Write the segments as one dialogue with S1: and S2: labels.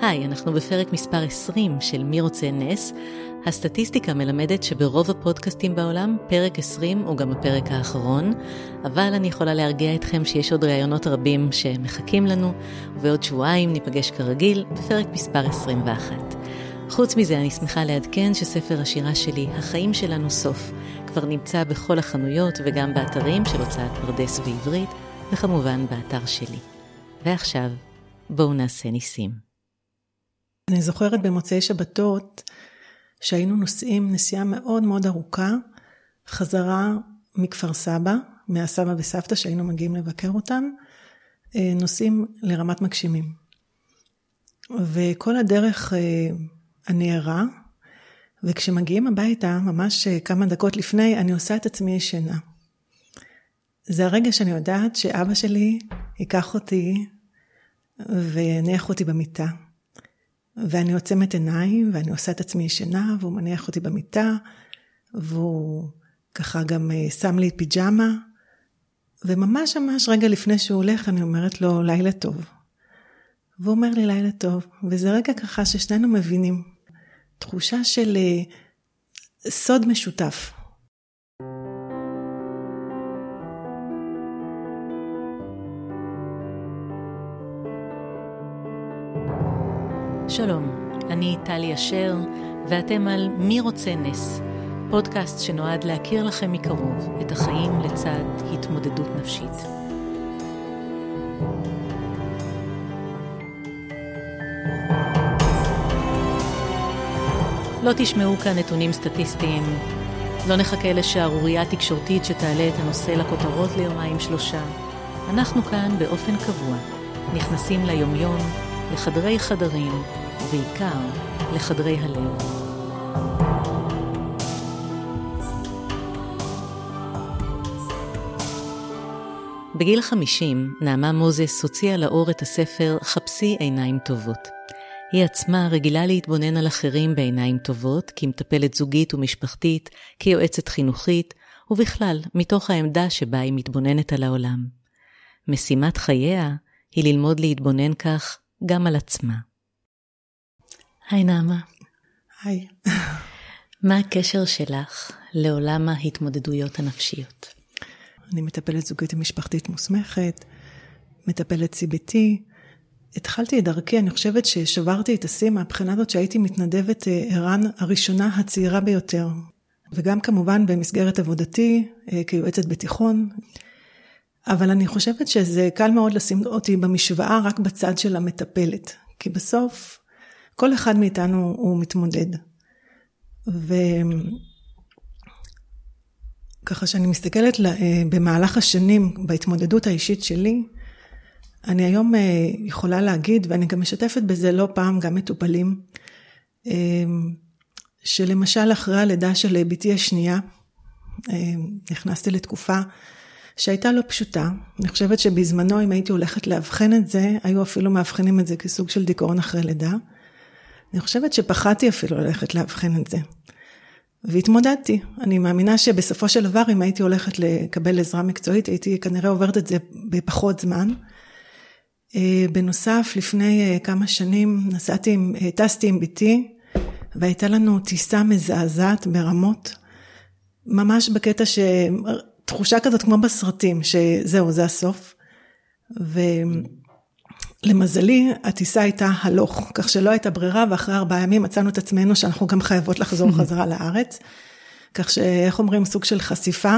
S1: היי, אנחנו בפרק מספר 20 של מי רוצה נס. הסטטיסטיקה מלמדת שברוב הפודקאסטים בעולם, פרק 20 הוא גם הפרק האחרון, אבל אני יכולה להרגיע אתכם שיש עוד ראיונות רבים שמחכים לנו, ובעוד שבועיים ניפגש כרגיל בפרק מספר 21. חוץ מזה, אני שמחה לעדכן שספר השירה שלי, החיים שלנו סוף, כבר נמצא בכל החנויות וגם באתרים של הוצאת פרדס בעברית, וכמובן באתר שלי. ועכשיו, בואו נעשה ניסים.
S2: אני זוכרת במוצאי שבתות שהיינו נוסעים נסיעה מאוד מאוד ארוכה, חזרה מכפר סבא, מהסבא וסבתא שהיינו מגיעים לבקר אותם, אה, נוסעים לרמת מגשימים. וכל הדרך אה, אני ערה, וכשמגיעים הביתה, ממש אה, כמה דקות לפני, אני עושה את עצמי ישנה. זה הרגע שאני יודעת שאבא שלי ייקח אותי ויניח אותי במיטה. ואני עוצמת עיניים, ואני עושה את עצמי ישנה, והוא מניח אותי במיטה, והוא ככה גם אה, שם לי פיג'מה, וממש ממש רגע לפני שהוא הולך, אני אומרת לו, לילה טוב. והוא אומר לי, לילה טוב, וזה רגע ככה ששנינו מבינים. תחושה של אה, סוד משותף.
S1: שלום, אני טלי אשר, ואתם על מי רוצה נס, פודקאסט שנועד להכיר לכם מקרוב את החיים לצד התמודדות נפשית. לא תשמעו כאן נתונים סטטיסטיים, לא נחכה לשערורייה תקשורתית שתעלה את הנושא לכותרות ליומיים שלושה. אנחנו כאן באופן קבוע, נכנסים ליומיום, לחדרי חדרים, ובעיקר לחדרי הלב. בגיל 50, נעמה מוזס הוציאה לאור את הספר "חפשי עיניים טובות". היא עצמה רגילה להתבונן על אחרים בעיניים טובות, כמטפלת זוגית ומשפחתית, כיועצת חינוכית, ובכלל, מתוך העמדה שבה היא מתבוננת על העולם. משימת חייה היא ללמוד להתבונן כך גם על עצמה. היי נעמה.
S2: היי.
S1: מה הקשר שלך לעולם ההתמודדויות הנפשיות?
S2: אני מטפלת זוגית ומשפחתית מוסמכת, מטפלת CBT. התחלתי את דרכי, אני חושבת ששברתי את השיא מהבחינה הזאת שהייתי מתנדבת אה, ערן הראשונה הצעירה ביותר. וגם כמובן במסגרת עבודתי אה, כיועצת בתיכון. אבל אני חושבת שזה קל מאוד לשים אותי במשוואה רק בצד של המטפלת. כי בסוף כל אחד מאיתנו הוא מתמודד. וככה שאני מסתכלת אה, במהלך השנים בהתמודדות האישית שלי, אני היום אה, יכולה להגיד, ואני גם משתפת בזה לא פעם גם מטופלים, אה, שלמשל אחרי הלידה של בתי השנייה, נכנסתי לתקופה שהייתה לא פשוטה. אני חושבת שבזמנו, אם הייתי הולכת לאבחן את זה, היו אפילו מאבחנים את זה כסוג של דיכאון אחרי לידה. אני חושבת שפחדתי אפילו ללכת לאבחן את זה. והתמודדתי. אני מאמינה שבסופו של דבר, אם הייתי הולכת לקבל עזרה מקצועית, הייתי כנראה עוברת את זה בפחות זמן. אה, בנוסף, לפני אה, כמה שנים נסעתי, אה, טסתי עם בתי, והייתה לנו טיסה מזעזעת ברמות, ממש בקטע שתחושה כזאת כמו בסרטים, שזהו, זה הסוף. ו... למזלי, הטיסה הייתה הלוך, כך שלא הייתה ברירה, ואחרי ארבעה ימים מצאנו את עצמנו שאנחנו גם חייבות לחזור חזרה לארץ. כך שאיך אומרים, סוג של חשיפה,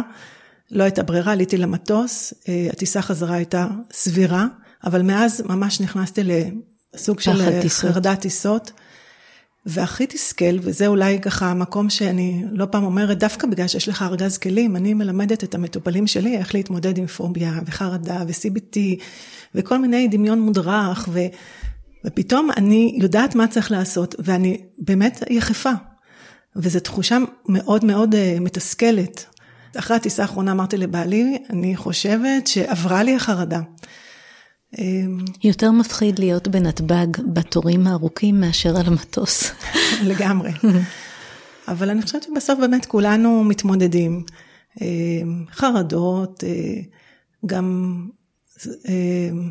S2: לא הייתה ברירה, עליתי למטוס, אה, הטיסה חזרה הייתה סבירה, אבל מאז ממש נכנסתי לסוג של חרדת טיסות. והכי תסכל, וזה אולי ככה המקום שאני לא פעם אומרת, דווקא בגלל שיש לך ארגז כלים, אני מלמדת את המטופלים שלי איך להתמודד עם פוביה וחרדה ו-CBT וכל מיני דמיון מודרך, ו, ופתאום אני יודעת מה צריך לעשות, ואני באמת יחפה. וזו תחושה מאוד מאוד אה, מתסכלת. אחרי הטיסה האחרונה אמרתי לבעלי, אני חושבת שעברה לי החרדה.
S1: אמ, יותר מפחיד להיות בנתב"ג בתורים הארוכים מאשר על המטוס.
S2: לגמרי. אבל אני חושבת שבסוף באמת כולנו מתמודדים. אמ, חרדות, אה, גם אמ,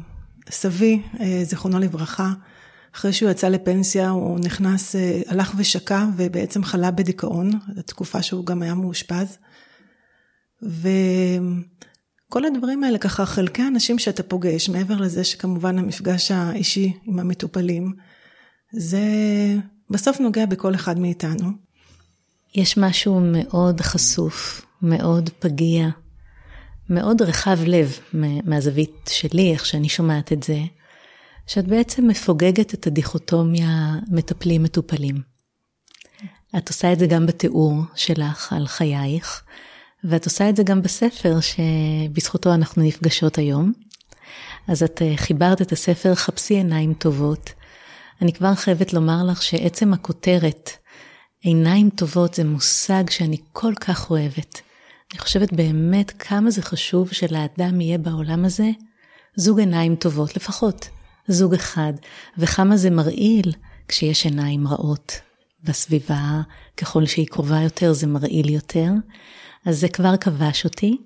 S2: סבי, אה, זיכרונו לברכה, אחרי שהוא יצא לפנסיה, הוא נכנס, אה, הלך ושקע ובעצם חלה בדיכאון, תקופה שהוא גם היה מאושפז. וכל הדברים האלה, ככה, חלקי האנשים שאתה פוגש, מעבר לזה שכמובן המפגש האישי עם המטופלים, זה בסוף נוגע בכל אחד מאיתנו.
S1: יש משהו מאוד חשוף, מאוד פגיע, מאוד רחב לב מהזווית שלי, איך שאני שומעת את זה, שאת בעצם מפוגגת את הדיכוטומיה מטפלים-מטופלים. את עושה את זה גם בתיאור שלך על חייך, ואת עושה את זה גם בספר שבזכותו אנחנו נפגשות היום. אז את אה, חיברת את הספר חפשי עיניים טובות. אני כבר חייבת לומר לך שעצם הכותרת, עיניים טובות, זה מושג שאני כל כך אוהבת. אני חושבת באמת כמה זה חשוב שלאדם יהיה בעולם הזה זוג עיניים טובות, לפחות זוג אחד, וכמה זה מרעיל כשיש עיניים רעות בסביבה, ככל שהיא קרובה יותר זה מרעיל יותר. אז זה כבר כבש אותי.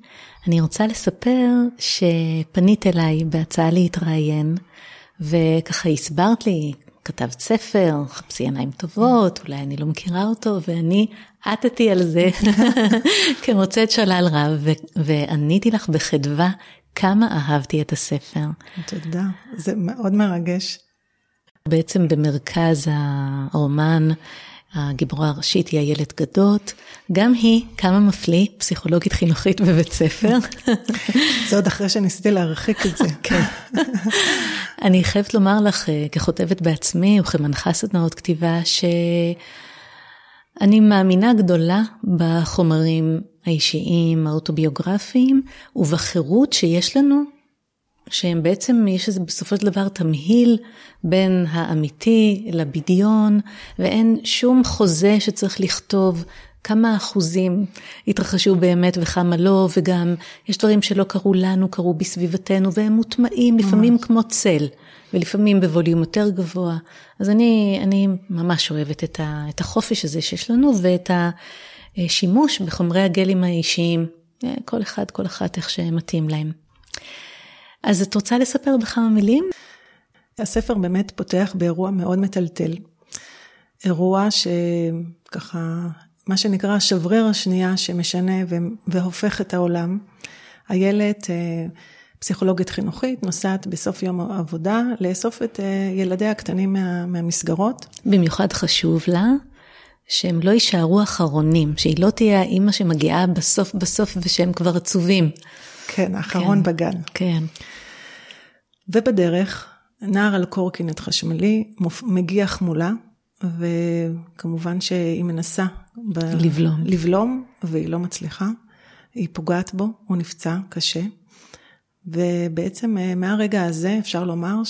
S1: אני רוצה לספר שפנית אליי בהצעה להתראיין, וככה הסברת לי, כתבת ספר, חפשי עיניים טובות, אולי אני לא מכירה אותו, ואני עטתי על זה כמוצאת שלל רב, ועניתי לך בחדווה כמה אהבתי את הספר.
S2: תודה, זה מאוד מרגש.
S1: בעצם במרכז הרומן, הגיבורה הראשית היא איילת גדות, גם היא, כמה מפליא, פסיכולוגית חינוכית בבית ספר.
S2: זה עוד אחרי שניסיתי להרחיק את זה.
S1: כן. אני חייבת לומר לך, אה, ככותבת בעצמי וכמנחה סדנאות כתיבה, שאני מאמינה גדולה בחומרים האישיים, האוטוביוגרפיים, ובחירות שיש לנו שהם בעצם, יש איזה בסופו של דבר תמהיל בין האמיתי לבדיון, ואין שום חוזה שצריך לכתוב כמה אחוזים התרחשו באמת וכמה לא, וגם יש דברים שלא קרו לנו, קרו בסביבתנו, והם מוטמעים לפעמים כמו צל, ולפעמים בווליום יותר גבוה. אז אני, אני ממש אוהבת את, ה, את החופש הזה שיש לנו, ואת השימוש בחומרי הגלים האישיים, כל אחד, כל אחת איך שמתאים להם. אז את רוצה לספר בכמה מילים?
S2: הספר באמת פותח באירוע מאוד מטלטל. אירוע שככה, מה שנקרא שבריר השנייה שמשנה והופך את העולם. איילת, אה, פסיכולוגית חינוכית, נוסעת בסוף יום העבודה לאסוף את אה, ילדיה הקטנים מה, מהמסגרות.
S1: במיוחד חשוב לה שהם לא יישארו אחרונים, שהיא לא תהיה האימא שמגיעה בסוף בסוף ושהם כבר עצובים.
S2: כן, האחרון כן, בגן.
S1: כן.
S2: ובדרך, נער על קורקינט חשמלי מגיח מולה, וכמובן שהיא מנסה
S1: ב... לבלום.
S2: לבלום, והיא לא מצליחה. היא פוגעת בו, הוא נפצע קשה. ובעצם אה, מהרגע הזה אפשר לומר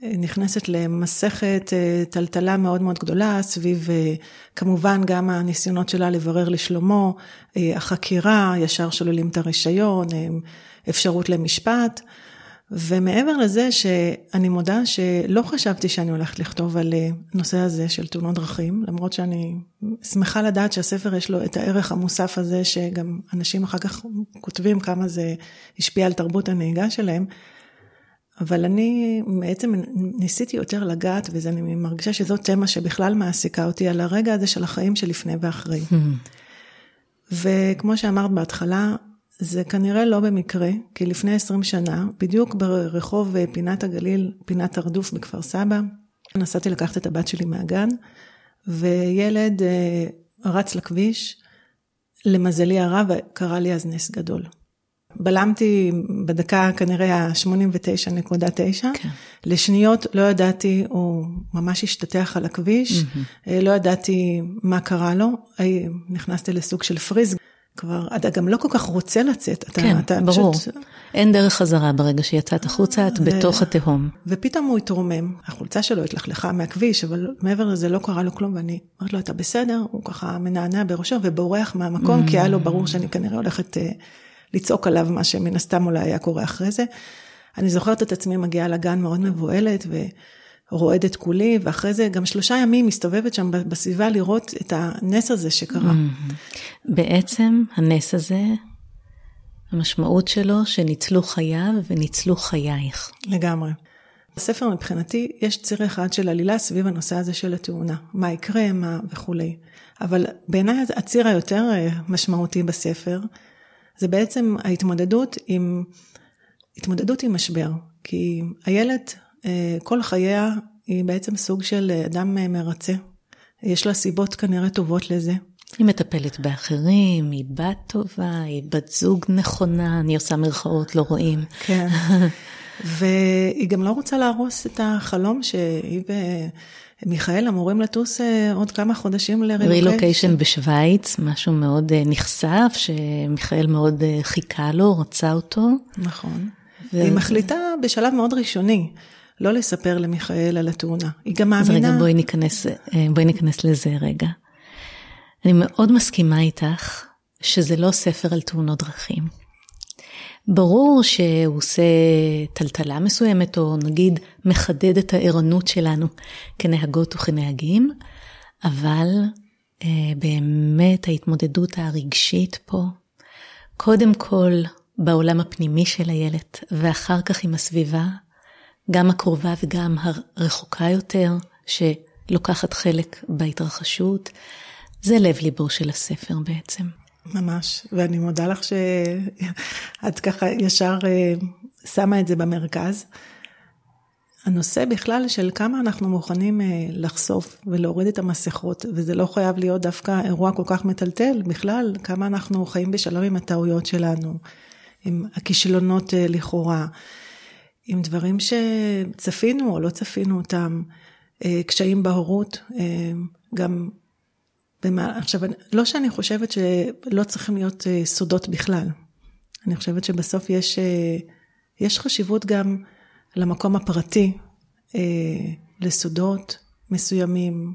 S2: שנכנסת למסכת אה, טלטלה מאוד מאוד גדולה סביב אה, כמובן גם הניסיונות שלה לברר לשלומו, החקירה, ישר שוללים את הרישיון, אפשרות למשפט. ומעבר לזה שאני מודה שלא חשבתי שאני הולכת לכתוב על נושא הזה של תאונות דרכים, למרות שאני שמחה לדעת שהספר יש לו את הערך המוסף הזה, שגם אנשים אחר כך כותבים כמה זה השפיע על תרבות הנהיגה שלהם. אבל אני בעצם ניסיתי יותר לגעת, ואני מרגישה שזאת תמה שבכלל מעסיקה אותי, על הרגע הזה של החיים שלפני ואחרי. Hmm. וכמו שאמרת בהתחלה, זה כנראה לא במקרה, כי לפני 20 שנה, בדיוק ברחוב פינת הגליל, פינת הרדוף בכפר סבא, נסעתי לקחת את הבת שלי מהגן, וילד אה, רץ לכביש, למזלי הרב, קרה לי אז נס גדול. בלמתי בדקה כנראה ה-89.9, כן. לשניות לא ידעתי, הוא ממש השתטח על הכביש, mm-hmm. לא ידעתי מה קרה לו, נכנסתי לסוג של פריז. כבר, אתה גם לא כל כך רוצה לצאת, אתה,
S1: כן, אתה ברור. פשוט... אין דרך חזרה ברגע שיצאת החוצה, את ו... בתוך התהום.
S2: ופתאום הוא התרומם, החולצה שלו התלכלכה מהכביש, אבל מעבר לזה לא קרה לו כלום, ואני אומרת לו, אתה בסדר? הוא ככה מנענע בראשו ובורח מהמקום, mm. כי היה לו ברור שאני כנראה הולכת uh, לצעוק עליו, מה שמן הסתם אולי היה קורה אחרי זה. אני זוכרת את עצמי מגיעה לגן מאוד מבוהלת, ו... רועדת כולי, ואחרי זה גם שלושה ימים מסתובבת שם בסביבה לראות את הנס הזה שקרה. Mm-hmm.
S1: בעצם הנס הזה, המשמעות שלו שניצלו חייו וניצלו חייך.
S2: לגמרי. בספר מבחינתי יש ציר אחד של עלילה סביב הנושא הזה של התאונה, מה יקרה, מה וכולי. אבל בעיניי הציר היותר אה, משמעותי בספר, זה בעצם ההתמודדות עם, התמודדות עם משבר. כי איילת, אה, כל חייה היא בעצם סוג של אדם אה, מרצה. יש לה סיבות כנראה טובות לזה.
S1: היא מטפלת באחרים, היא בת טובה, היא בת זוג נכונה, אני עושה מרכאות, לא רואים.
S2: כן. והיא גם לא רוצה להרוס את החלום שהיא ומיכאל אמורים לטוס אה, עוד כמה חודשים
S1: לרילוקיישן. רילוקיישן בשוויץ, משהו מאוד אה, נחשף, שמיכאל מאוד אה, חיכה לו, רצה אותו.
S2: נכון. ו... היא מחליטה בשלב מאוד ראשוני. לא לספר למיכאל על התאונה. היא גם מאמינה...
S1: אז רגע, בואי ניכנס, בואי ניכנס לזה רגע. אני מאוד מסכימה איתך שזה לא ספר על תאונות דרכים. ברור שהוא עושה טלטלה מסוימת, או נגיד מחדד את הערנות שלנו כנהגות וכנהגים, אבל אה, באמת ההתמודדות הרגשית פה, קודם כל בעולם הפנימי של הילד, ואחר כך עם הסביבה, גם הקרובה וגם הרחוקה יותר, שלוקחת חלק בהתרחשות, זה לב ליבו של הספר בעצם.
S2: ממש, ואני מודה לך שאת ככה ישר אה, שמה את זה במרכז. הנושא בכלל של כמה אנחנו מוכנים אה, לחשוף ולהוריד את המסכות, וזה לא חייב להיות דווקא אירוע כל כך מטלטל, בכלל, כמה אנחנו חיים בשלום עם הטעויות שלנו, עם הכישלונות אה, לכאורה, עם דברים שצפינו או לא צפינו אותם, קשיים בהורות, גם ומה, עכשיו, לא שאני חושבת שלא צריכים להיות אה, סודות בכלל. אני חושבת שבסוף יש, אה, יש חשיבות גם למקום הפרטי, אה, לסודות מסוימים.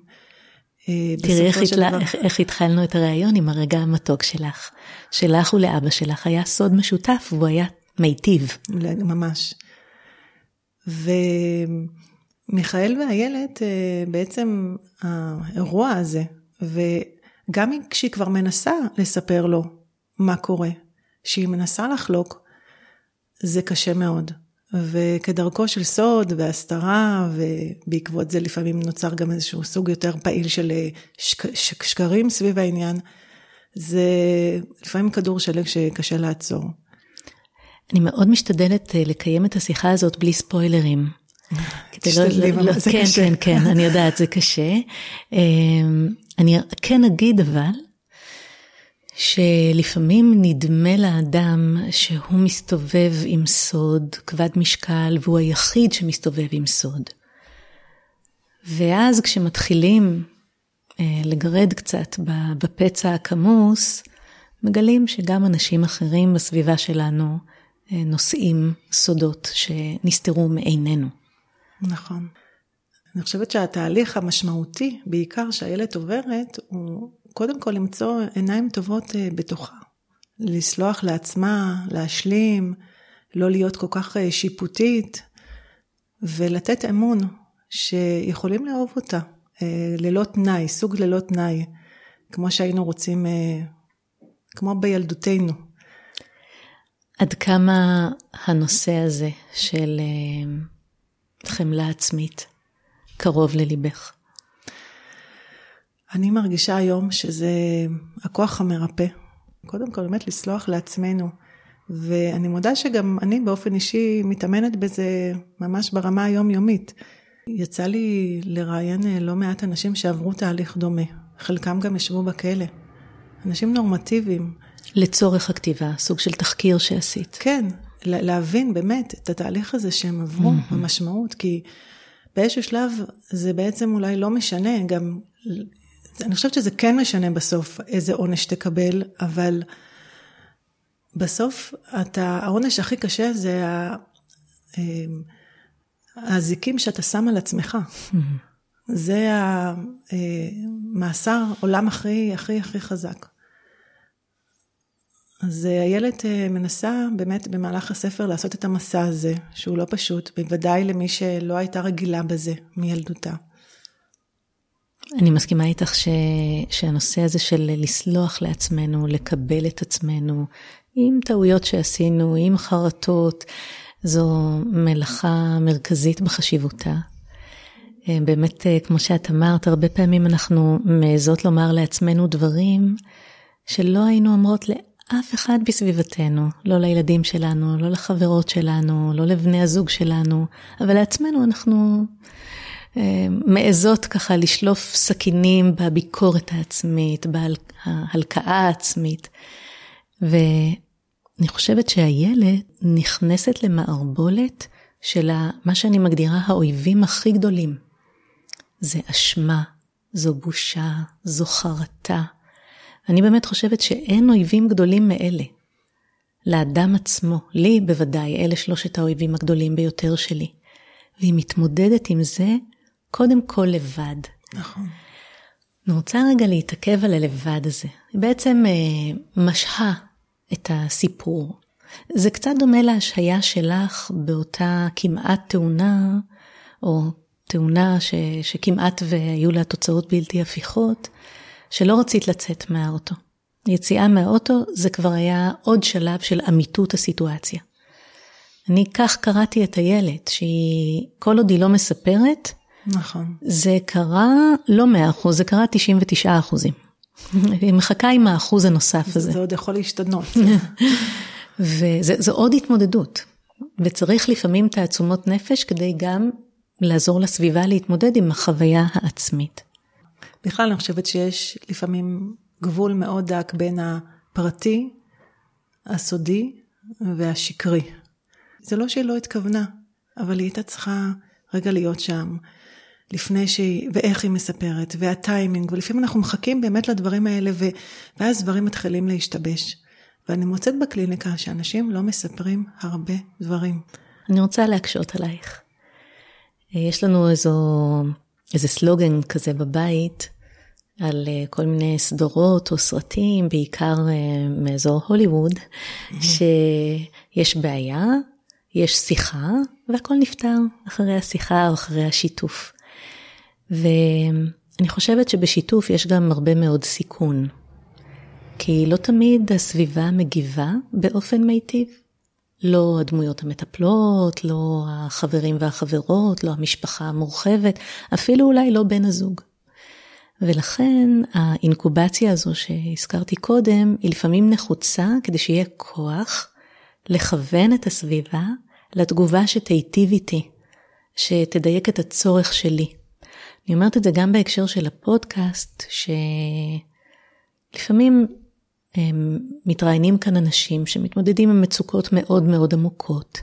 S1: תראי איך, התלה, דבר... איך, איך התחלנו את הריאיון עם הרגע המתוק שלך. שלך ולאבא שלך היה סוד משותף והוא היה מיטיב.
S2: ממש. ומיכאל ואיילת, בעצם האירוע הזה, וגם כשהיא כבר מנסה לספר לו מה קורה, שהיא מנסה לחלוק, זה קשה מאוד. וכדרכו של סוד והסתרה, ובעקבות זה לפעמים נוצר גם איזשהו סוג יותר פעיל של אה, שק, שק, שקרים סביב העניין, זה לפעמים כדור שלג שקשה לעצור.
S1: אני מאוד משתדלת אה, לקיים את השיחה הזאת בלי ספוילרים.
S2: תשתדלי, לא, לא, זה
S1: כן,
S2: קשה.
S1: כן, כן, אני יודעת, זה קשה. אני כן אגיד אבל, שלפעמים נדמה לאדם שהוא מסתובב עם סוד כבד משקל והוא היחיד שמסתובב עם סוד. ואז כשמתחילים אה, לגרד קצת בפצע הכמוס, מגלים שגם אנשים אחרים בסביבה שלנו אה, נושאים סודות שנסתרו מעינינו.
S2: נכון. אני חושבת שהתהליך המשמעותי, בעיקר שהילד עוברת, הוא קודם כל למצוא עיניים טובות אה, בתוכה. לסלוח לעצמה, להשלים, לא להיות כל כך אה, שיפוטית, ולתת אמון שיכולים לאהוב אותה, אה, ללא תנאי, סוג ללא תנאי, כמו שהיינו רוצים, כמו בילדותנו.
S1: עד כמה הנושא הזה של חמלה עצמית קרוב לליבך?
S2: אני מרגישה היום שזה הכוח המרפא. קודם כל, באמת לסלוח לעצמנו. ואני מודה שגם אני באופן אישי מתאמנת בזה ממש ברמה היומיומית. יצא לי לראיין לא מעט אנשים שעברו תהליך דומה. חלקם גם ישבו בכלא. אנשים נורמטיביים.
S1: לצורך הכתיבה, סוג של תחקיר שעשית.
S2: כן, להבין באמת את התהליך הזה שהם עברו, mm-hmm. המשמעות, כי באיזשהו שלב זה בעצם אולי לא משנה, גם, אני חושבת שזה כן משנה בסוף איזה עונש תקבל, אבל בסוף אתה, העונש הכי קשה זה אמ, האזיקים שאתה שם על עצמך. Mm-hmm. זה המאסר עולם הכי הכי הכי חזק. אז איילת אה, מנסה באמת במהלך הספר לעשות את המסע הזה, שהוא לא פשוט, בוודאי למי שלא הייתה רגילה בזה מילדותה.
S1: אני מסכימה איתך ש... שהנושא הזה של לסלוח לעצמנו, לקבל את עצמנו, עם טעויות שעשינו, עם חרטות, זו מלאכה מרכזית בחשיבותה. אה, באמת, אה, כמו שאת אמרת, הרבה פעמים אנחנו מעזות לומר לעצמנו דברים שלא היינו אומרות לאף אחד בסביבתנו, לא לילדים שלנו, לא לחברות שלנו, לא לבני הזוג שלנו, אבל לעצמנו אנחנו אה, מעזות ככה לשלוף סכינים בביקורת העצמית, בהלקאה העצמית. ואני חושבת שהילד נכנסת למערבולת של מה שאני מגדירה האויבים הכי גדולים. זה אשמה, זו בושה, זו חרטה. אני באמת חושבת שאין אויבים גדולים מאלה. לאדם עצמו, לי בוודאי, אלה שלושת האויבים הגדולים ביותר שלי. והיא מתמודדת עם זה קודם כל לבד.
S2: נכון.
S1: אני רוצה רגע להתעכב על הלבד הזה. היא בעצם אה, משהה את הסיפור. זה קצת דומה להשהיה שלך באותה כמעט תאונה, או תאונה ש, שכמעט והיו לה תוצאות בלתי הפיכות, שלא רצית לצאת מהאוטו. יציאה מהאוטו זה כבר היה עוד שלב של אמיתות הסיטואציה. אני כך קראתי את הילד, שהיא, כל עוד היא לא מספרת,
S2: נכון.
S1: זה קרה לא 100%, זה קרה 99 אחוזים. היא מחכה עם האחוז הנוסף הזה.
S2: זה עוד יכול להשתנות.
S1: וזו עוד התמודדות. וצריך לפעמים תעצומות נפש כדי גם לעזור לסביבה להתמודד עם החוויה העצמית.
S2: בכלל אני חושבת שיש לפעמים גבול מאוד דק בין הפרטי, הסודי והשקרי. זה לא שהיא לא התכוונה, אבל היא הייתה צריכה רגע להיות שם, לפני שהיא, ואיך היא מספרת, והטיימינג, ולפעמים אנחנו מחכים באמת לדברים האלה, ו... ואז דברים מתחילים להשתבש. ואני מוצאת בקליניקה שאנשים לא מספרים הרבה דברים.
S1: אני רוצה להקשות עלייך. יש לנו איזו, איזה סלוגן כזה בבית על אה, כל מיני סדרות או סרטים, בעיקר אה, מאזור הוליווד, שיש בעיה, יש שיחה, והכל נפתר אחרי השיחה או אחרי השיתוף. ואני חושבת שבשיתוף יש גם הרבה מאוד סיכון. כי לא תמיד הסביבה מגיבה באופן מיטיב. לא הדמויות המטפלות, לא החברים והחברות, לא המשפחה המורחבת, אפילו אולי לא בן הזוג. ולכן האינקובציה הזו שהזכרתי קודם, היא לפעמים נחוצה כדי שיהיה כוח לכוון את הסביבה לתגובה שתיטיב איתי, שתדייק את הצורך שלי. אני אומרת את זה גם בהקשר של הפודקאסט, שלפעמים מתראיינים כאן אנשים שמתמודדים עם מצוקות מאוד מאוד עמוקות,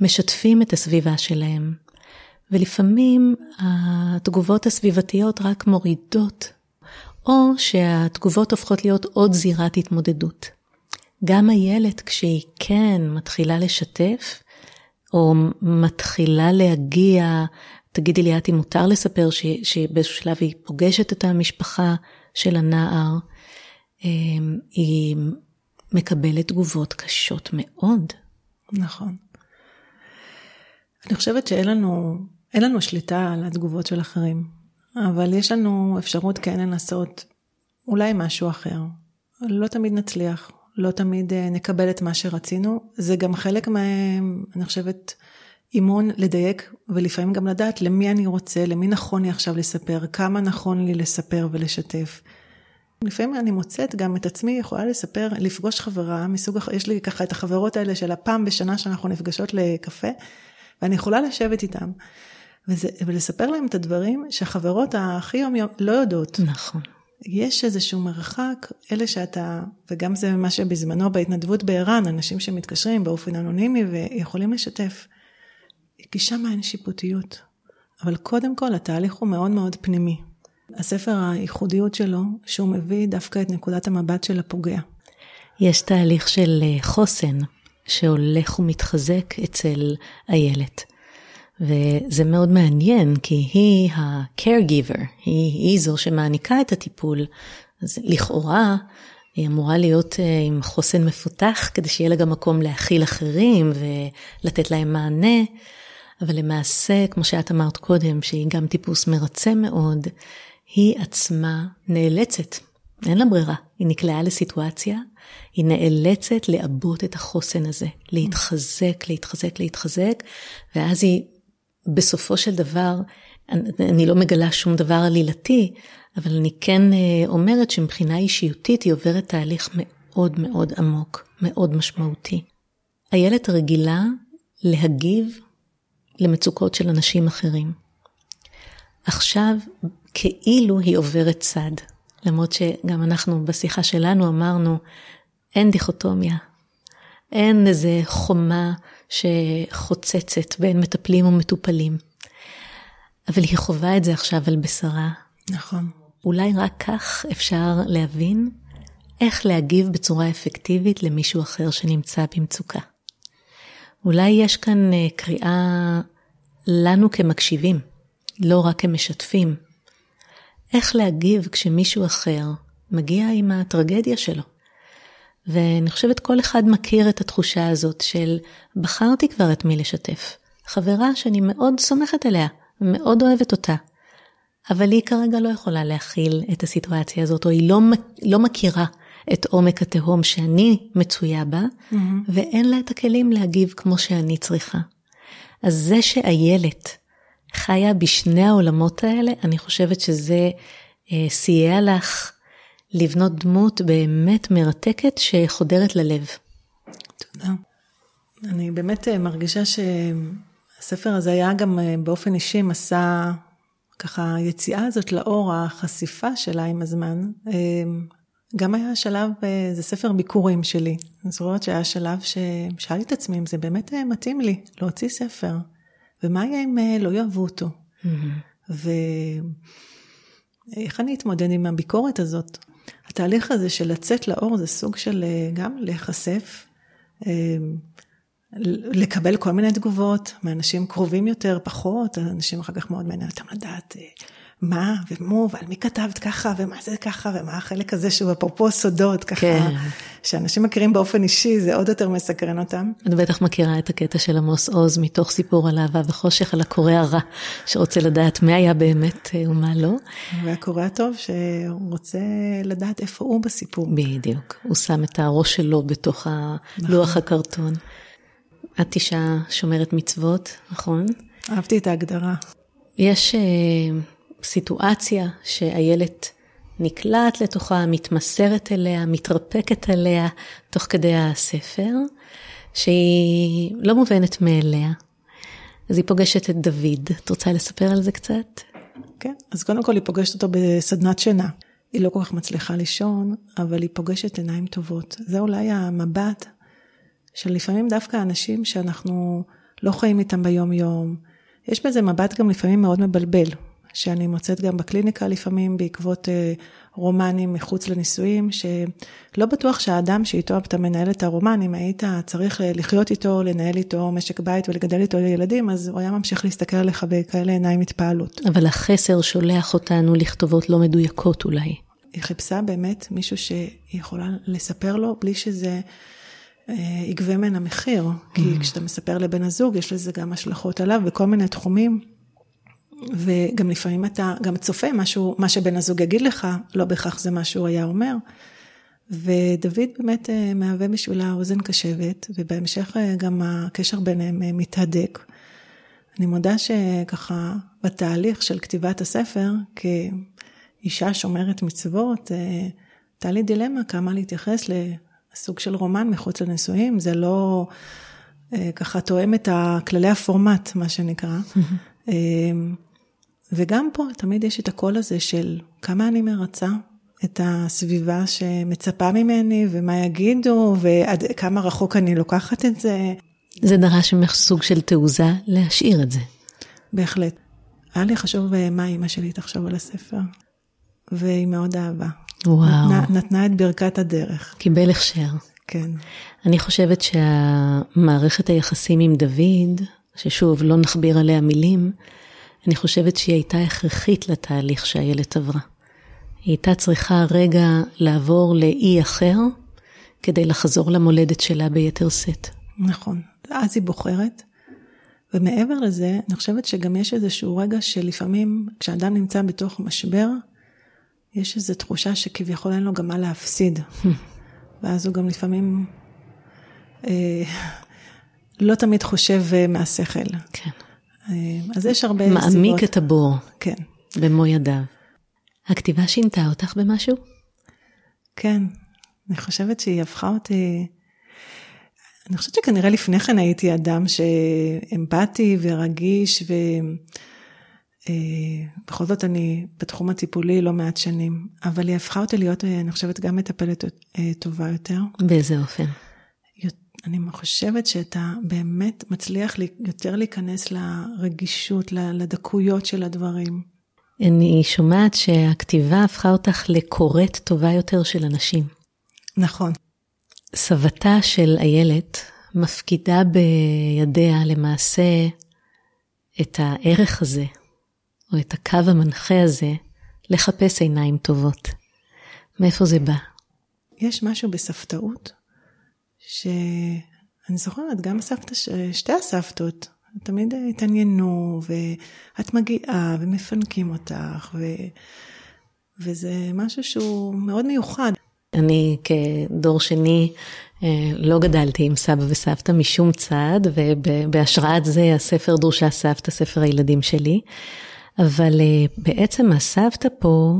S1: משתפים את הסביבה שלהם, ולפעמים התגובות הסביבתיות רק מורידות, או שהתגובות הופכות להיות עוד זירת התמודדות. גם הילד כשהיא כן מתחילה לשתף, או מתחילה להגיע, תגידי לי את אם מותר לספר ש, שבאיזשהו שלב היא פוגשת את המשפחה של הנער, היא מקבלת תגובות קשות מאוד.
S2: נכון. אני חושבת שאין לנו, אין לנו שליטה על התגובות של אחרים, אבל יש לנו אפשרות כן לנסות אולי משהו אחר. לא תמיד נצליח, לא תמיד אה, נקבל את מה שרצינו. זה גם חלק מה... אני חושבת, אימון לדייק ולפעמים גם לדעת למי אני רוצה, למי נכון לי עכשיו לספר, כמה נכון לי לספר ולשתף. לפעמים אני מוצאת גם את עצמי יכולה לספר, לפגוש חברה מסוג, יש לי ככה את החברות האלה של הפעם בשנה שאנחנו נפגשות לקפה, ואני יכולה לשבת איתם, וזה, ולספר להם את הדברים שהחברות הכי יום יום לא יודעות.
S1: נכון.
S2: יש איזשהו מרחק, אלה שאתה, וגם זה מה שבזמנו בהתנדבות בער"ן, אנשים שמתקשרים באופן אנונימי ויכולים לשתף. כי שם אין שיפוטיות. אבל קודם כל התהליך הוא מאוד מאוד פנימי. הספר הייחודיות שלו, שהוא מביא דווקא את נקודת המבט של הפוגע.
S1: יש תהליך של אה, חוסן שהולך ומתחזק אצל איילת. וזה מאוד מעניין, כי היא ה-caregiver, היא, היא זו שמעניקה את הטיפול. אז לכאורה, היא אמורה להיות אה, עם חוסן מפותח, כדי שיהיה לה גם מקום להכיל אחרים ולתת להם מענה. אבל למעשה, כמו שאת אמרת קודם, שהיא גם טיפוס מרצה מאוד, היא עצמה נאלצת אין לה ברירה. היא נקלעה לסיטואציה, היא נאלצת לעבות את החוסן הזה, להתחזק, להתחזק, להתחזק, ואז היא, בסופו של דבר, אני לא מגלה שום דבר עלילתי, אבל אני כן אה, אומרת שמבחינה אישיותית היא עוברת תהליך מאוד מאוד עמוק, מאוד משמעותי. איילת רגילה להגיב למצוקות של אנשים אחרים. עכשיו, כאילו היא עוברת צד, למרות שגם אנחנו בשיחה שלנו אמרנו, אין דיכוטומיה, אין איזה חומה שחוצצת בין מטפלים ומטופלים. אבל היא חווה את זה עכשיו על בשרה.
S2: נכון.
S1: אולי רק כך אפשר להבין איך להגיב בצורה אפקטיבית למישהו אחר שנמצא במצוקה. אולי יש כאן אה, קריאה לנו כמקשיבים, לא רק כמשתפים. איך להגיב כשמישהו אחר מגיע עם הטרגדיה שלו. ואני חושבת כל אחד מכיר את התחושה הזאת של בחרתי כבר את מי לשתף. חברה שאני מאוד סומכת עליה, מאוד אוהבת אותה, אבל היא כרגע לא יכולה להכיל את הסיטואציה הזאת, או היא לא, לא מכירה את עומק התהום שאני מצויה בה, mm-hmm. ואין לה את הכלים להגיב כמו שאני צריכה. אז זה שאיילת חיה בשני העולמות האלה, אני חושבת שזה אה, סייע לך לבנות דמות באמת מרתקת שחודרת ללב.
S2: תודה. אני באמת אה, מרגישה שהספר הזה היה גם אה, באופן אישי מסע, ככה היציאה הזאת לאור, החשיפה שלה עם הזמן. אה, גם היה שלב, זה ספר ביקורים שלי. אני זוכרת שהיה שלב ששאלתי את עצמי אם זה באמת מתאים לי להוציא ספר, ומה יהיה אם לא יאהבו אותו. Mm-hmm. ואיך אני אתמודד עם הביקורת הזאת? התהליך הזה של לצאת לאור זה סוג של גם להיחשף, לקבל כל מיני תגובות מאנשים קרובים יותר, פחות, אנשים אחר כך מאוד מעניין אותם לדעת מה ומו ועל מי כתבת ככה ומה זה ככה ומה החלק הזה שהוא אפרופו סודות ככה, כן. שאנשים מכירים באופן אישי זה עוד יותר מסקרן אותם.
S1: את בטח מכירה את הקטע של עמוס עוז מתוך סיפור על אהבה וחושך על הקורא הרע שרוצה לדעת מה היה באמת אה, ומה לא.
S2: והקורא הטוב שרוצה לדעת איפה הוא בסיפור.
S1: בדיוק, הוא שם את הראש שלו בתוך לוח נכון. הקרטון. את אישה שומרת מצוות, נכון?
S2: אהבתי את ההגדרה.
S1: יש... סיטואציה שאיילת נקלעת לתוכה, מתמסרת אליה, מתרפקת עליה תוך כדי הספר, שהיא לא מובנת מאליה. אז היא פוגשת את דוד. את רוצה לספר על זה קצת?
S2: כן, אז קודם כל היא פוגשת אותו בסדנת שינה. היא לא כל כך מצליחה לישון, אבל היא פוגשת עיניים טובות. זה אולי המבט של לפעמים דווקא אנשים שאנחנו לא חיים איתם ביום יום. יש בזה מבט גם לפעמים מאוד מבלבל. שאני מוצאת גם בקליניקה לפעמים בעקבות אה, רומנים מחוץ לנישואים, שלא בטוח שהאדם שאיתו אתה מנהל את הרומן, אם היית צריך לחיות איתו, לנהל איתו משק בית ולגדל איתו ילדים, אז הוא היה ממשיך להסתכל עליך בכאלה עיניים מתפעלות.
S1: אבל החסר שולח אותנו לכתובות לא מדויקות אולי.
S2: היא חיפשה באמת מישהו שהיא יכולה לספר לו בלי שזה... אה, יגבה ממנה מחיר, כי mm. כשאתה מספר לבן הזוג, יש לזה גם השלכות עליו בכל מיני תחומים וגם לפעמים אתה גם צופה משהו, מה שבן הזוג יגיד לך, לא בהכרח זה מה שהוא היה אומר. ודוד באמת אה, מהווה בשבילה אוזן קשבת, ובהמשך אה, גם הקשר ביניהם אה, מתהדק. אני מודה שככה בתהליך של כתיבת הספר, כאישה שומרת מצוות, הייתה לי דילמה כמה להתייחס לסוג של רומן מחוץ לנישואים, זה לא ככה תואם את כללי הפורמט, מה שנקרא. וגם פה תמיד יש את הקול הזה של כמה אני מרצה את הסביבה שמצפה ממני ומה יגידו ועד כמה רחוק אני לוקחת את זה.
S1: זה דרש ממך סוג של תעוזה להשאיר את זה.
S2: בהחלט. היה לי חשוב אה, מה אימא שלי תחשוב על הספר, והיא מאוד אהבה.
S1: וואו.
S2: נתנה, נתנה את ברכת הדרך.
S1: קיבל הכשר.
S2: כן.
S1: אני חושבת שהמערכת היחסים עם דוד, ששוב, לא נכביר עליה מילים, אני חושבת שהיא הייתה הכרחית לתהליך שהילד עברה. היא הייתה צריכה רגע לעבור לאי אחר, כדי לחזור למולדת שלה ביתר שאת.
S2: נכון, אז היא בוחרת. ומעבר לזה, אני חושבת שגם יש איזשהו רגע שלפעמים כשאדם נמצא בתוך משבר, יש איזו תחושה שכביכול אין לו גם מה להפסיד. ואז הוא גם לפעמים אה, לא תמיד חושב אה, מהשכל.
S1: כן.
S2: אה, אז יש הרבה
S1: מעמיק
S2: סיבות.
S1: מעמיק את הבור.
S2: כן.
S1: במו ידיו. הכתיבה שינתה אותך במשהו?
S2: כן, אני חושבת שהיא הפכה אותי... אני חושבת שכנראה לפני כן הייתי אדם שאמפתי ורגיש, ובכל זאת אני בתחום הטיפולי לא מעט שנים, אבל היא הפכה אותי להיות, אני חושבת, גם מטפלת טובה יותר.
S1: באיזה אופן?
S2: אני חושבת שאתה באמת מצליח יותר להיכנס לרגישות, לדקויות של הדברים.
S1: אני שומעת שהכתיבה הפכה אותך לקוראת טובה יותר של אנשים.
S2: נכון.
S1: סבתה של איילת מפקידה בידיה למעשה את הערך הזה, או את הקו המנחה הזה, לחפש עיניים טובות. מאיפה זה בא?
S2: יש משהו בסבתאות, שאני זוכרת, גם הסבתא, שתי הסבתות, תמיד התעניינו, ואת מגיעה, ומפנקים אותך, ו... וזה משהו שהוא מאוד מיוחד.
S1: אני כדור שני לא גדלתי עם סבא וסבתא משום צד, ובהשראת זה הספר דרושה סבתא, ספר הילדים שלי. אבל בעצם הסבתא פה,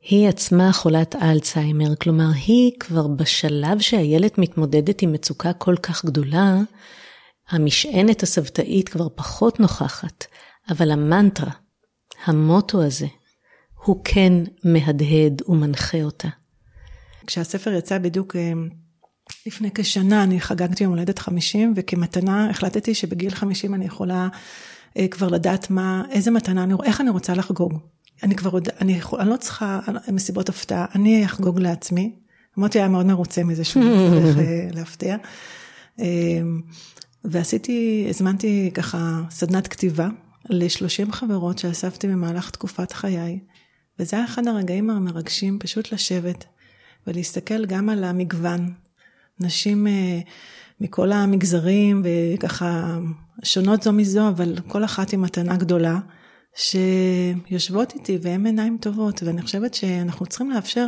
S1: היא עצמה חולת אלצהיימר, כלומר היא כבר בשלב שהילד מתמודדת עם מצוקה כל כך גדולה, המשענת הסבתאית כבר פחות נוכחת, אבל המנטרה, המוטו הזה, הוא כן מהדהד ומנחה אותה.
S2: כשהספר יצא בדיוק לפני כשנה, אני חגגתי יום הולדת 50, וכמתנה החלטתי שבגיל 50 אני יכולה כבר לדעת מה, איזה מתנה, אני, איך אני רוצה לחגוג. אני כבר עוד, אני, יכול, אני לא צריכה מסיבות הפתעה, אני אחגוג לעצמי. מוטי היה מאוד מרוצה מזה שהוא צריך להפתיע. ועשיתי, הזמנתי ככה סדנת כתיבה ל-30 חברות שאספתי במהלך תקופת חיי, וזה היה אחד הרגעים המרגשים, פשוט לשבת ולהסתכל גם על המגוון. נשים מכל המגזרים וככה שונות זו מזו, אבל כל אחת עם מתנה גדולה, שיושבות איתי והן עיניים טובות, ואני חושבת שאנחנו צריכים לאפשר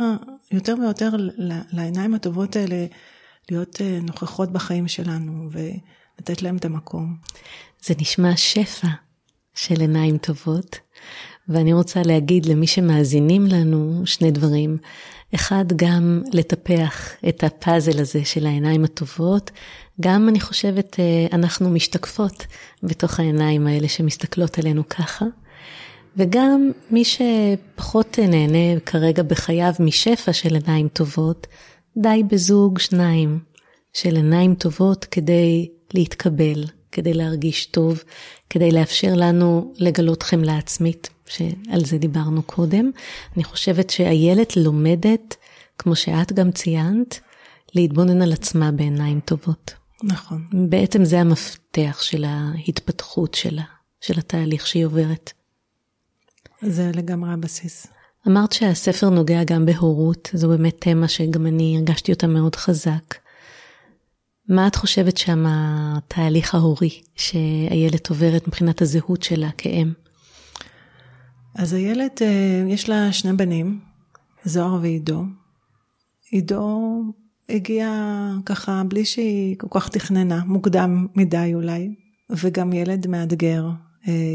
S2: יותר ויותר לעיניים הטובות האלה להיות נוכחות בחיים שלנו. ו... לתת להם את המקום.
S1: זה נשמע שפע של עיניים טובות, ואני רוצה להגיד למי שמאזינים לנו שני דברים. אחד, גם לטפח את הפאזל הזה של העיניים הטובות. גם, אני חושבת, אנחנו משתקפות בתוך העיניים האלה שמסתכלות עלינו ככה. וגם מי שפחות נהנה כרגע בחייו משפע של עיניים טובות, די בזוג שניים של עיניים טובות כדי להתקבל, כדי להרגיש טוב, כדי לאפשר לנו לגלות חמלה עצמית, שעל זה דיברנו קודם. אני חושבת שהילד לומדת, כמו שאת גם ציינת, להתבונן על עצמה בעיניים טובות.
S2: נכון.
S1: בעצם זה המפתח של ההתפתחות שלה, של התהליך שהיא עוברת.
S2: זה לגמרי הבסיס.
S1: אמרת שהספר נוגע גם בהורות, זו באמת תמה שגם אני הרגשתי אותה מאוד חזק. מה את חושבת שם התהליך ההורי שאיילת עוברת מבחינת הזהות שלה כאם?
S2: אז איילת, יש לה שני בנים, זוהר ועידו. עידו הגיע ככה בלי שהיא כל כך תכננה, מוקדם מדי אולי, וגם ילד מאתגר,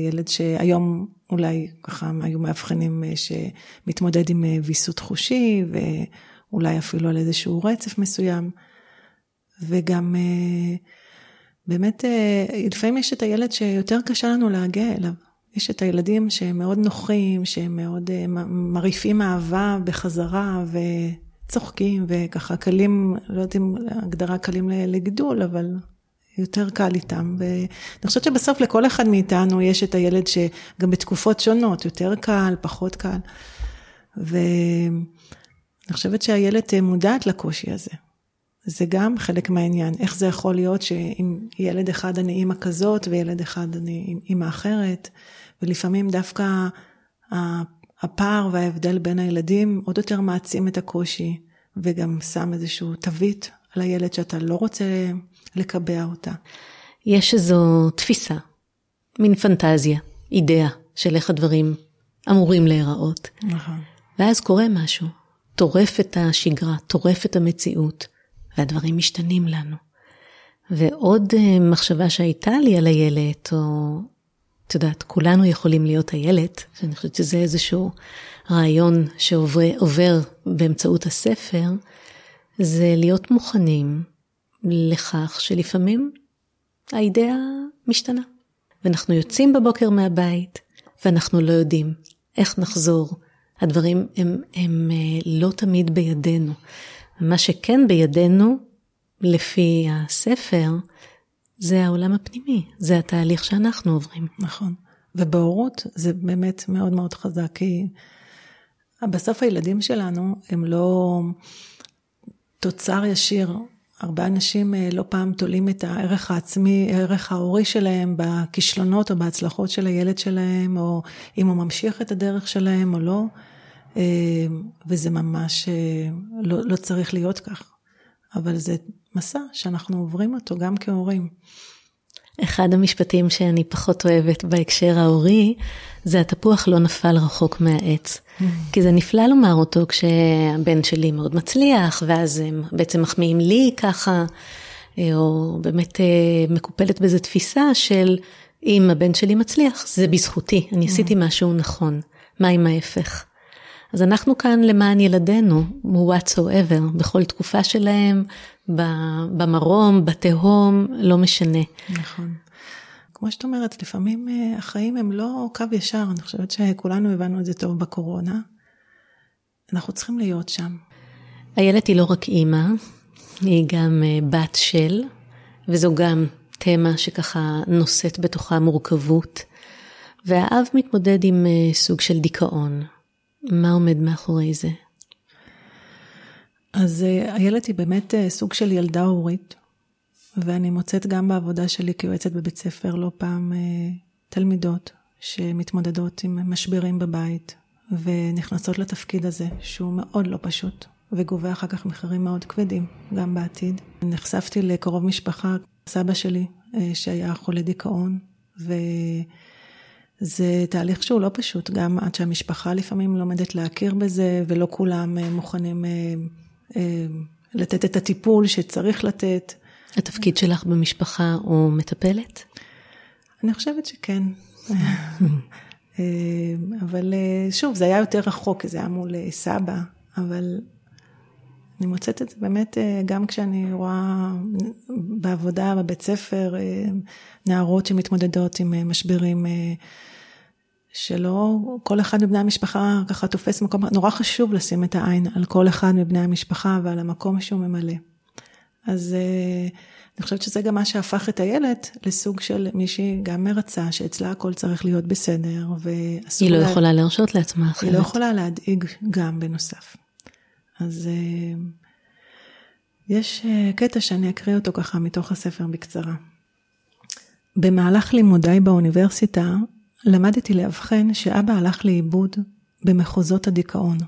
S2: ילד שהיום אולי ככה היו מאבחנים שמתמודד עם ויסות חושי, ואולי אפילו על איזשהו רצף מסוים. וגם באמת, לפעמים יש את הילד שיותר קשה לנו להגיע אליו. יש את הילדים שהם מאוד נוחים, שהם מאוד מרעיפים אהבה בחזרה וצוחקים וככה קלים, לא יודעת אם הגדרה קלים לגידול, אבל יותר קל איתם. ואני חושבת שבסוף לכל אחד מאיתנו יש את הילד שגם בתקופות שונות, יותר קל, פחות קל. ואני חושבת שהילד מודעת לקושי הזה. זה גם חלק מהעניין. איך זה יכול להיות שעם ילד אחד אני אימא כזאת וילד אחד אני אימא אחרת, ולפעמים דווקא הפער וההבדל בין הילדים עוד יותר מעצים את הקושי, וגם שם איזשהו תווית על הילד שאתה לא רוצה לקבע אותה.
S1: יש איזו תפיסה, מין פנטזיה, אידאה של איך הדברים אמורים להיראות.
S2: נכון.
S1: ואז קורה משהו, טורף את השגרה, טורף את המציאות, והדברים משתנים לנו. ועוד אה, מחשבה שהייתה לי על הילד, או את יודעת, כולנו יכולים להיות הילד, שאני חושבת שזה איזשהו רעיון שעובר באמצעות הספר, זה להיות מוכנים לכך שלפעמים האידאה משתנה. ואנחנו יוצאים בבוקר מהבית, ואנחנו לא יודעים איך נחזור. הדברים הם, הם אה, לא תמיד בידינו. מה שכן בידינו, לפי הספר, זה העולם הפנימי, זה התהליך שאנחנו עוברים.
S2: נכון. ובהורות זה באמת מאוד מאוד חזק, כי בסוף הילדים שלנו הם לא תוצר ישיר. הרבה אנשים אה, לא פעם תולים את הערך העצמי, הערך ההורי שלהם בכישלונות או בהצלחות של הילד שלהם, או אם הוא ממשיך את הדרך שלהם או לא, אה, וזה ממש אה, לא, לא צריך להיות כך. אבל זה מסע שאנחנו עוברים אותו גם כהורים.
S1: אחד המשפטים שאני פחות אוהבת בהקשר ההורי, זה התפוח לא נפל רחוק מהעץ. Mm. כי זה נפלא לומר אותו כשהבן שלי מאוד מצליח, ואז הם בעצם מחמיאים לי ככה, אה, או באמת אה, מקופלת בזה תפיסה של אם הבן שלי מצליח, זה בזכותי, אני mm. עשיתי משהו נכון. מה עם ההפך? אז אנחנו כאן למען ילדינו, whatsoever, בכל תקופה שלהם, במרום, בתהום, לא משנה.
S2: נכון. כמו שאת אומרת, לפעמים אה, החיים הם לא קו ישר, אני חושבת שכולנו הבנו את זה טוב בקורונה. אנחנו צריכים להיות שם.
S1: איילת היא לא רק אימא, היא גם אה, בת של, וזו גם תמה שככה נושאת בתוכה מורכבות. והאב מתמודד עם אה, סוג של דיכאון. מה עומד מאחורי זה?
S2: אז איילת היא באמת סוג של ילדה הורית, ואני מוצאת גם בעבודה שלי כיועצת בבית ספר לא פעם אה, תלמידות שמתמודדות עם משברים בבית ונכנסות לתפקיד הזה שהוא מאוד לא פשוט וגובה אחר כך מחירים מאוד כבדים גם בעתיד. נחשפתי לקרוב משפחה, סבא שלי אה, שהיה חולה דיכאון וזה תהליך שהוא לא פשוט גם עד שהמשפחה לפעמים לומדת להכיר בזה ולא כולם אה, מוכנים לתת את הטיפול שצריך לתת.
S1: התפקיד שלך במשפחה הוא מטפלת?
S2: אני חושבת שכן. אה, אבל אה, שוב, זה היה יותר רחוק, זה היה מול אה, סבא, אבל אני מוצאת את זה באמת גם כשאני רואה בעבודה, בבית ספר, נערות שמתמודדות עם משברים שלא כל אחד מבני המשפחה ככה תופס מקום, נורא חשוב לשים את העין על כל אחד מבני המשפחה ועל המקום שהוא ממלא. אז uh, אני חושבת שזה גם מה שהפך את הילד לסוג של מישהי גם מרצה, שאצלה הכל צריך להיות בסדר,
S1: ואסור... היא לא לה... יכולה להרשות לעצמה אחרת.
S2: היא לא יכולה להדאיג גם בנוסף. אז uh, יש uh, קטע שאני אקריא אותו ככה מתוך הספר בקצרה. במהלך לימודיי באוניברסיטה, למדתי לאבחן שאבא הלך לאיבוד במחוזות הדיכאון.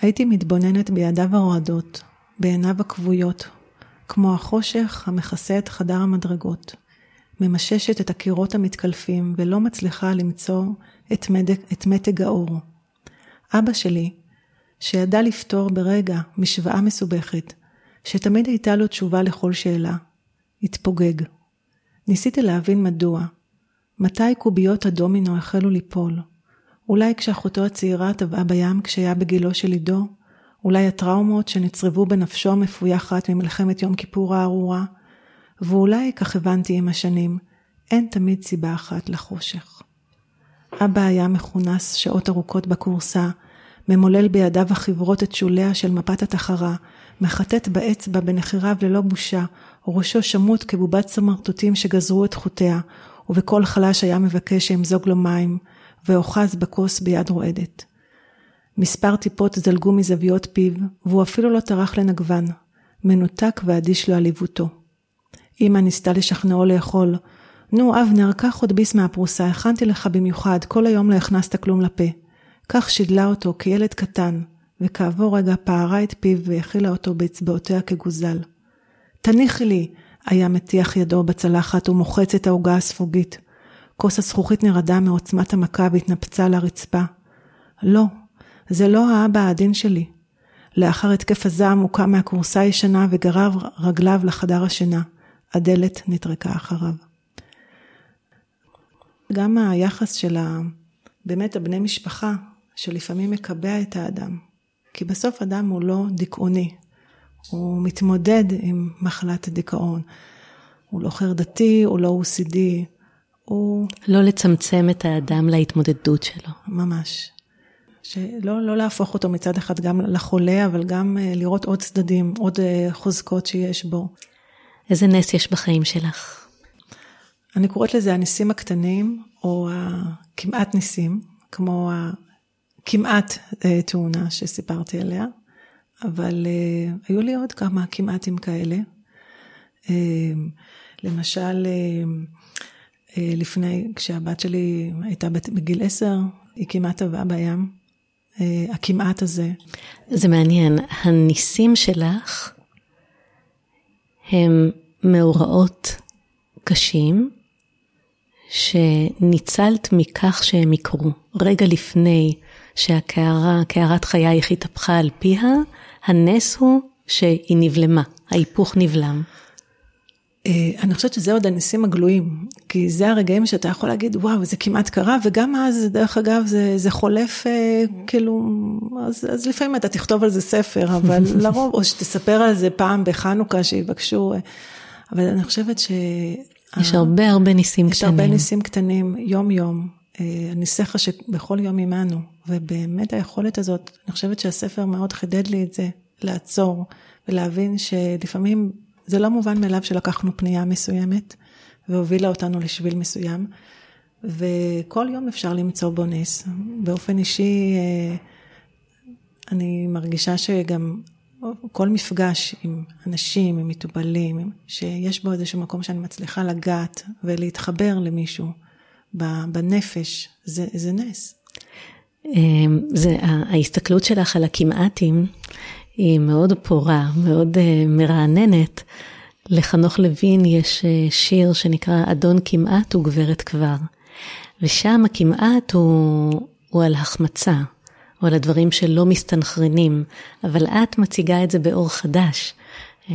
S2: הייתי מתבוננת בידיו הרועדות, בעיניו הכבויות, כמו החושך המכסה את חדר המדרגות, ממששת את הקירות המתקלפים ולא מצליחה למצוא את, מדק, את מתג האור. אבא שלי, שידע לפתור ברגע משוואה מסובכת, שתמיד הייתה לו תשובה לכל שאלה, התפוגג. ניסיתי להבין מדוע. מתי קוביות הדומינו החלו ליפול? אולי כשאחותו הצעירה טבעה בים כשהיה בגילו של עידו? אולי הטראומות שנצרבו בנפשו המפויחת ממלחמת יום כיפור הארורה, ואולי, כך הבנתי עם השנים, אין תמיד סיבה אחת לחושך. אבא היה מכונס שעות ארוכות בכורסה, ממולל בידיו החברות את שוליה של מפת התחרה, מחטט באצבע בנחיריו ללא בושה, וראשו שמוט כבובת סמרטוטים שגזרו את חוטיה, ובקול חלש היה מבקש שימזוג לו מים, ואוחז בכוס ביד רועדת. מספר טיפות זלגו מזוויות פיו, והוא אפילו לא טרח לנגבן, מנותק ואדיש לעליבותו. אמא ניסתה לשכנעו לאכול. נו, אבנר, קח עוד ביס מהפרוסה, הכנתי לך במיוחד, כל היום לא הכנסת כלום לפה. כך שידלה אותו כילד קטן, וכעבור רגע פערה את פיו והכילה אותו באצבעותיה כגוזל. תניחי לי, היה מטיח ידו בצלחת ומוחץ את העוגה הספוגית. כוס הזכוכית נרדה מעוצמת המכה והתנפצה לרצפה. לא, זה לא האבא העדין שלי. לאחר התקף הזעם הוא קם מהכורסה הישנה וגרב רגליו לחדר השינה. הדלת נטרקה אחריו. גם היחס של ה... באמת הבני משפחה, שלפעמים מקבע את האדם. כי בסוף אדם הוא לא דיכאוני, הוא מתמודד עם מחלת הדיכאון. הוא לא חרדתי, הוא לא OCD, הוא...
S1: לא לצמצם את האדם להתמודדות שלו.
S2: ממש. שלא לא להפוך אותו מצד אחד גם לחולה, אבל גם אה, לראות עוד צדדים, עוד אה, חוזקות שיש בו.
S1: איזה נס יש בחיים שלך?
S2: אני קוראת לזה הניסים הקטנים, או הכמעט ניסים, כמו הכמעט אה, תאונה שסיפרתי עליה, אבל היו לי עוד כמה כמעטים כאלה. למשל, לפני, כשהבת שלי הייתה בגיל עשר, היא כמעט טבעה בים. הכמעט הזה.
S1: זה מעניין, הניסים שלך הם מאורעות קשים, שניצלת מכך שהם יקרו. רגע לפני שהקערה, קערת חייך התהפכה על פיה, הנס הוא שהיא נבלמה, ההיפוך נבלם.
S2: אה, אני חושבת שזה עוד הניסים הגלויים, כי זה הרגעים שאתה יכול להגיד, וואו, זה כמעט קרה, וגם אז, דרך אגב, זה, זה חולף, אה, כאילו, אז, אז לפעמים אתה תכתוב על זה ספר, אבל לרוב, או שתספר על זה פעם בחנוכה, שיבקשו, אה, אבל אני חושבת ש...
S1: יש הרבה הרבה ניסים
S2: יש
S1: קטנים.
S2: יש הרבה ניסים קטנים, יום-יום. הניסיך שבכל יום עמנו, ובאמת היכולת הזאת, אני חושבת שהספר מאוד חידד לי את זה, לעצור, ולהבין שלפעמים זה לא מובן מאליו שלקחנו פנייה מסוימת והובילה אותנו לשביל מסוים, וכל יום אפשר למצוא בו נס. באופן אישי, אה, אני מרגישה שגם כל מפגש עם אנשים, עם מטופלים, שיש בו איזשהו מקום שאני מצליחה לגעת ולהתחבר למישהו בנפש, זה, זה נס.
S1: אה, זה, ההסתכלות שלך על הכמעטים היא מאוד פורה, מאוד uh, מרעננת. לחנוך לוין יש uh, שיר שנקרא אדון כמעט וגברת כבר. ושם הכמעט הוא, הוא על החמצה, או על הדברים שלא מסתנכרנים, אבל את מציגה את זה באור חדש, uh,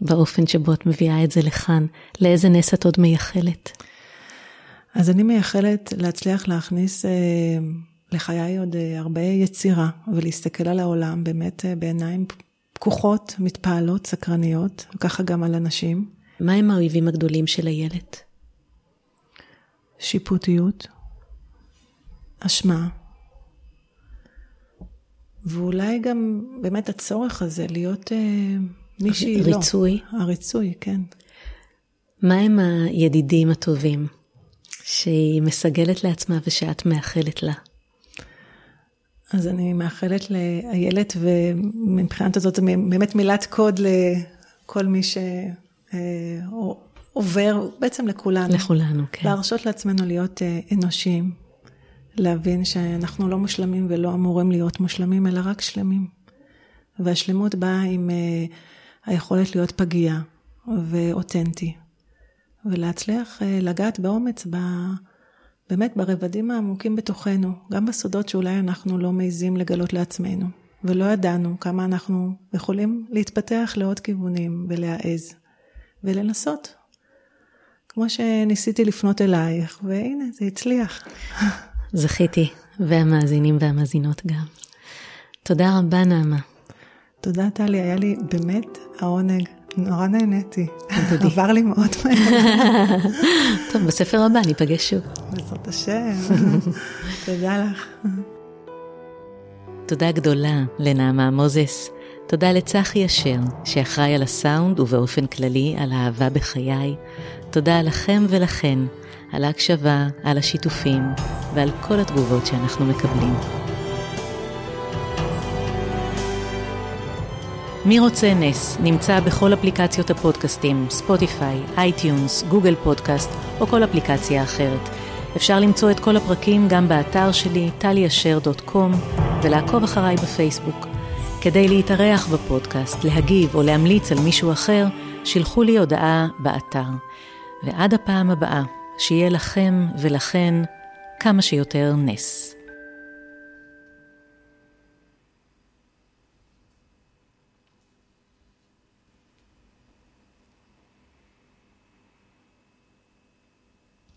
S1: באופן שבו את מביאה את זה לכאן. לאיזה נס את עוד מייחלת?
S2: אז אני מייחלת להצליח להכניס... לחיי עוד אה, הרבה יצירה, ולהסתכל על העולם באמת אה, בעיניים פקוחות, מתפעלות, סקרניות, וככה גם על אנשים.
S1: מה הם האויבים הגדולים של הילד?
S2: שיפוטיות, אשמה, ואולי גם באמת הצורך הזה להיות אה, מישהי
S1: לא. ריצוי.
S2: הריצוי, כן.
S1: מה הם הידידים הטובים שהיא מסגלת לעצמה ושאת מאחלת לה?
S2: אז אני מאחלת לאיילת, ומבחינת הזאת זה באמת מילת קוד לכל מי שעובר, בעצם לכולנו.
S1: לכולנו, כן.
S2: להרשות לעצמנו להיות אה, אנושיים, להבין שאנחנו לא מושלמים ולא אמורים להיות מושלמים, אלא רק שלמים. והשלמות באה עם אה, היכולת להיות פגיע ואותנטי, ולהצליח אה, לגעת באומץ ב... באמת ברבדים העמוקים בתוכנו, גם בסודות שאולי אנחנו לא מעיזים לגלות לעצמנו, ולא ידענו כמה אנחנו יכולים להתפתח לעוד כיוונים ולהעז, ולנסות. כמו שניסיתי לפנות אלייך, והנה, זה הצליח.
S1: זכיתי, והמאזינים והמאזינות גם. תודה רבה, נעמה.
S2: תודה, טלי, היה לי באמת העונג. נורא נהניתי, עבר לי מאוד מהר.
S1: טוב, בספר הבא ניפגש שוב.
S2: בעזרת השם, תודה לך.
S1: תודה גדולה לנעמה מוזס. תודה לצחי אשר, שאחראי על הסאונד ובאופן כללי על האהבה בחיי. תודה לכם ולכן, על ההקשבה, על השיתופים ועל כל התגובות שאנחנו מקבלים. מי רוצה נס נמצא בכל אפליקציות הפודקאסטים, ספוטיפיי, אייטיונס, גוגל פודקאסט או כל אפליקציה אחרת. אפשר למצוא את כל הפרקים גם באתר שלי, טליאשר.קום, ולעקוב אחריי בפייסבוק. כדי להתארח בפודקאסט, להגיב או להמליץ על מישהו אחר, שילחו לי הודעה באתר. ועד הפעם הבאה, שיהיה לכם ולכן כמה שיותר נס.